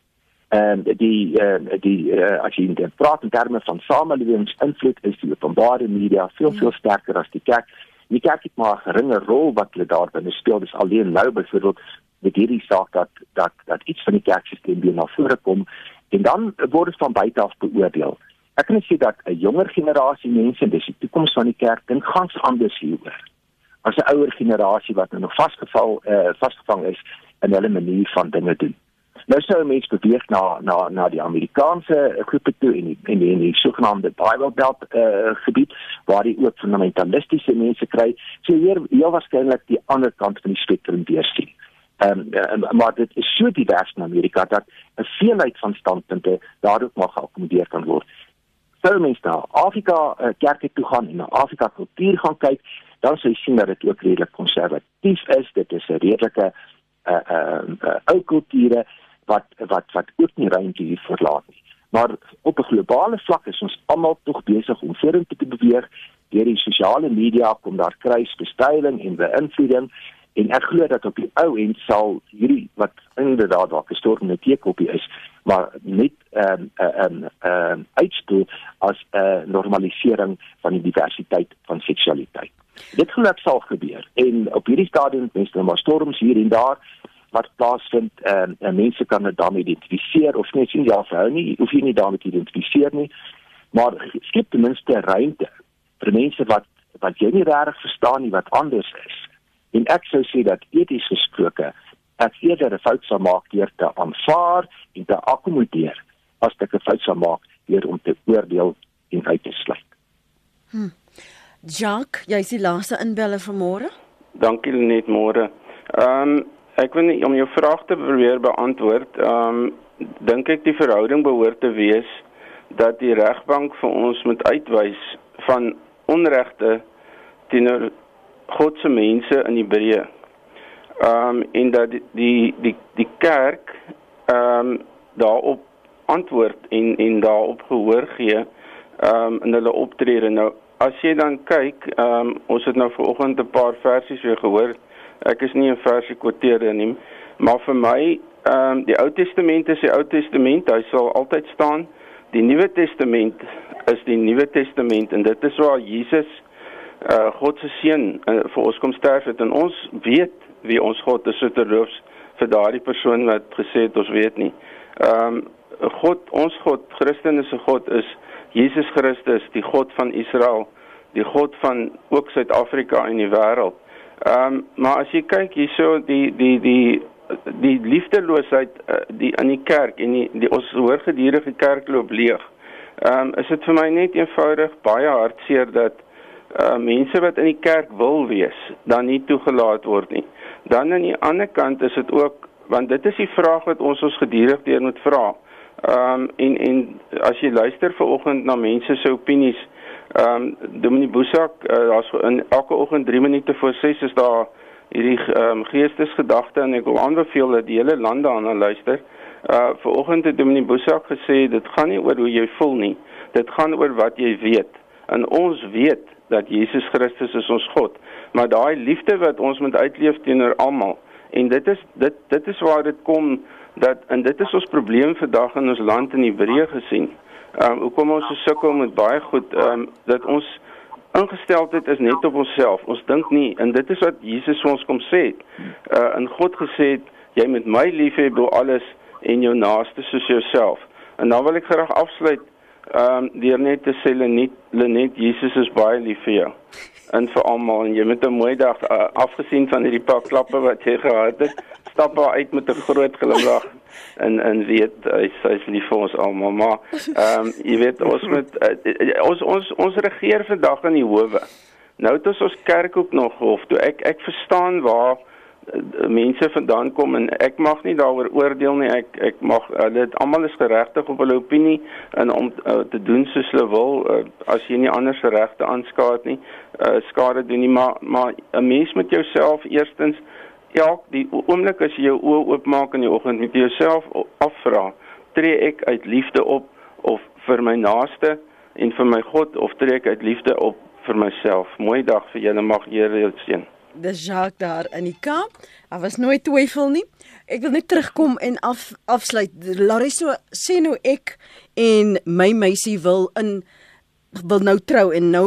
En um, die ehm uh, die uh, as jy in praat in terme van samelewingsinvloed is die openbare media veel veel sterker as die kerk. Die kerk het maar 'n geringe rol wat hulle daar binne speel. Dis alleen nou byvoorbeeld met hierdie saak dat dat dat iets van die kerkstelsel weer na vore kom en dan word dit van buite af beoordeel. Ek kan sê dat 'n jonger generasie mense, dis die toekoms van die kerk, dink gans anders hieroor as 'n ouer generasie wat nou nog vasgeval eh uh, vasgevang is in hulle manier van dinge doen. Nou sou mense beweeg na na na die Amerikaanse groepe toe en die, en die, die sogenaamde Bible Belt uh, gebied waar jy ook fundamentalistiese mense kry. So hier heel waarskynlik die ander kant van die spektrum deursien. Ehm um, maar dit is so divers in Amerika dat 'n veelheid van standpunte daarop mag geakkommodeer kan word. Sou mense na Afrika uh, kerke toe gaan en na Afrika kultuur gaan kyk, dan sou jy sien dat dit ook redelik konservatief is. Dit is 'n redelike uh uh, uh ou kulture wat wat wat ook nie ruimte hier verlaat nie. Maar op 'n globale vlak is ons almal tog besig om vorentoe te beweeg. Deur die sosiale media kom daar kruisbestuiving en beïnvloeding en ek glo dat op die ou end sal hierdie wat inderdaad dalk 'n storm net teekopie is, maar net 'n um, 'n um, 'n um, uitspoel as 'n uh, normalisering van die diversiteit van seksualiteit. Dit glo ek sal gebeur en op hierdie stadium mense nou maar storms hier en daar wat plaasvind en, en mense kan dit daarmee identifiseer of net sien ja, vir nie, hoef jy nie daarmee te identifiseer nie, maar skep ten minste ruimte vir mense wat wat jy nie reg verstaan nie wat anders is En ek sou sê dat eties gesproke ek eerder 'n fout sou maak deur te aanvaar en te akkommodeer as ek 'n fout sou maak deur om te oordeel en uit te sluit. Hm. Jacques, jy is die laaste inbeller van môre? Dankie net môre. Ehm um, ek wil net om jou vraag te probeer beantwoord. Ehm um, dink ek die verhouding behoort te wees dat die regbank vir ons moet uitwys van onregte teenoor God se mense in Hebreë. Ehm um, en dat die die die, die kerk ehm um, daarop antwoord en en daarop gehoor gee ehm um, in hulle optrede. Nou as jy dan kyk, ehm um, ons het nou vanoggend 'n paar versies weer gehoor. Ek is nie 'n versie kwoteerder nie, maar vir my ehm um, die Ou Testament is die Ou Testament, hy sal altyd staan. Die Nuwe Testament is die Nuwe Testament en dit is waar Jesus uh God se seun uh, vir ons kom sterf het en ons weet wie ons God is terloops vir daardie persoon wat gesê het ons weet nie. Ehm um, God ons God Christus se God is Jesus Christus die God van Israel die God van ook Suid-Afrika en die wêreld. Ehm um, maar as jy kyk hierso die die die die liefdeloosheid uh, die in die kerk en die, die ons hoor gedurende kerk loop leeg. Ehm um, is dit vir my net eenvoudig baie hartseer dat uh, mense wat in die kerk wil wees, dan nie toegelaat word nie. Dan aan die ander kant is dit ook want dit is die vraag wat ons ons gedurig deur moet vra. Ehm um, en en as jy luister ver oggend na mense se opinies, ehm um, Dominee Boesak, uh, daar's in elke oggend 3 minute voor 6 is daar hierdie ehm um, geestesgedagte en ek wil aanbeveel dat die hele land daarna luister. Uh ver oggend het Dominee Boesak gesê dit gaan nie oor hoe jy voel nie. Dit gaan oor wat jy weet. En ons weet dat Jesus Christus is ons God. Maar daai liefde wat ons moet uitleef teenoor almal en dit is dit dit is waar dit kom dat en dit is ons probleem vandag in ons land in Hebreë gesien. Ehm um, hoekom ons so sukkel met baie goed ehm um, dat ons ingesteldheid is net op onsself. Ons dink nie en dit is wat Jesus vir ons kom sê het. Uh in God gesê het jy moet my lief hê bo alles en jou naaste soos jouself. En dan wil ek graag afsluit ehm um, deur net te sê Lenet Lenet Jesus is baie lief vir jou en vir almal en jy moet 'n mooi dag uh, afgesien van hierdie paar klappe wat jy gehad het stap maar uit met 'n groot glimlag en en weet hy hy's lief vir ons almal maar ehm um, jy weet ons moet uh, ons ons ons regeer vandag in die howe nou het ons ons kerk ook nog hof toe ek ek verstaan waar mense vandaan kom en ek mag nie daaroor oordeel nie. Ek ek mag hulle uh, almal is geregtig op hulle opinie en om uh, te doen soos hulle wil uh, as jy nie anders regte aanskaat nie. Uh, skade doen nie, maar maar 'n mens met jouself eerstens ja, die oomblik as jy jou oë oopmaak in die oggend met jouself afvra, tree ek uit liefde op of vir my naaste en vir my God of tree ek uit liefde op vir myself. Mooi dag vir julle mag Here jou seën dis Jacques daar in die Kaap. Daar was nooit twyfel nie. Ek wil net terugkom en af afsluit. Lariso sê nou ek en my meisie wil in wil nou trou en nou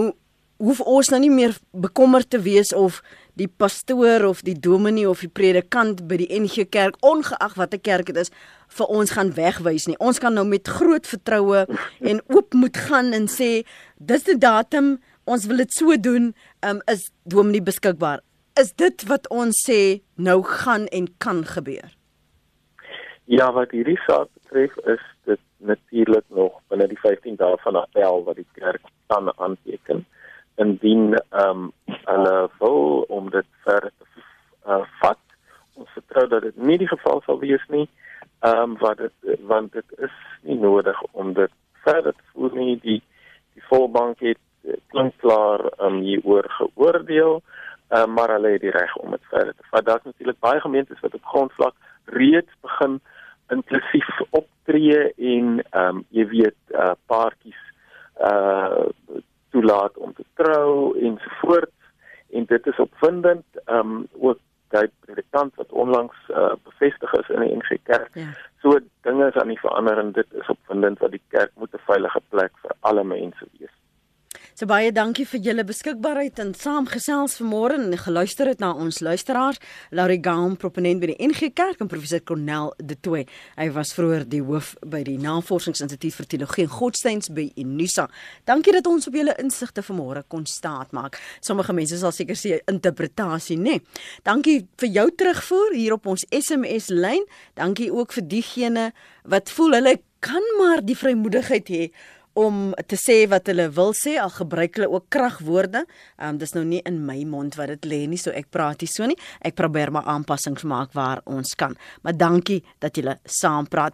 hoef ons nou nie meer bekommerd te wees of die pastoor of die dominee of die predikant by die NG Kerk ongeag watter kerk dit is vir ons gaan wegwys nie. Ons kan nou met groot vertroue en oop moet gaan en sê dis die datum ons wil dit so doen um, is dominee beskikbaar. Is dit wat ons sê nou gaan en kan gebeur? Ja, wat hierdie saak betref is dit natuurlik nog binne die 15 dae van appel wat die kerk kan aanteken indien ehm um, hulle wil om dit verder te uh, vat. Ons vertrou dat dit nie die geval sal wees nie. Ehm um, wat dit want dit is nie nodig om dit verder te voer nie. Die die volbank het eh, klink klaar um, hieroor geoordeel, uh, maar hulle het die reg om dit verder te vat. Daar's natuurlik baie gemeentes wat op grondvlak reeds begin inklusief optree en ehm um, jy weet uh, paartjies uh toelaat om te trou ensovoorts en dit is opwindend ehm um, ook daai predikant wat onlangs uh, bevestig is in die NG Kerk. Ja. So dinge is aan die verander en dit is opwindend dat die kerk moet 'n veilige plek vir alle mense wees. So baie dankie vir julle beskikbaarheid en saamgesels vanmôre en geluister het na ons luisteraars. Laurie Gaum, proponent by die NG Kerk en professor Cornel De Tooy. Hy was vroeër die hoof by die Navorsingsinstituut vir Teologie en Godsdienst by Unisa. Dankie dat ons op julle insigte vanmôre kon staatmaak. Sommige mense sal seker sê interpretasie, nê. Nee. Dankie vir jou terugvoer hier op ons SMS lyn. Dankie ook vir diegene wat voel hulle kan maar die vrymoedigheid hê om te sê wat hulle wil sê al gebruik hulle ook kragwoorde. Ehm um, dis nou nie in my mond wat dit lê nie, so ek praat nie so nie. Ek probeer maar aanpassings maak waar ons kan. Maar dankie dat julle saam praat.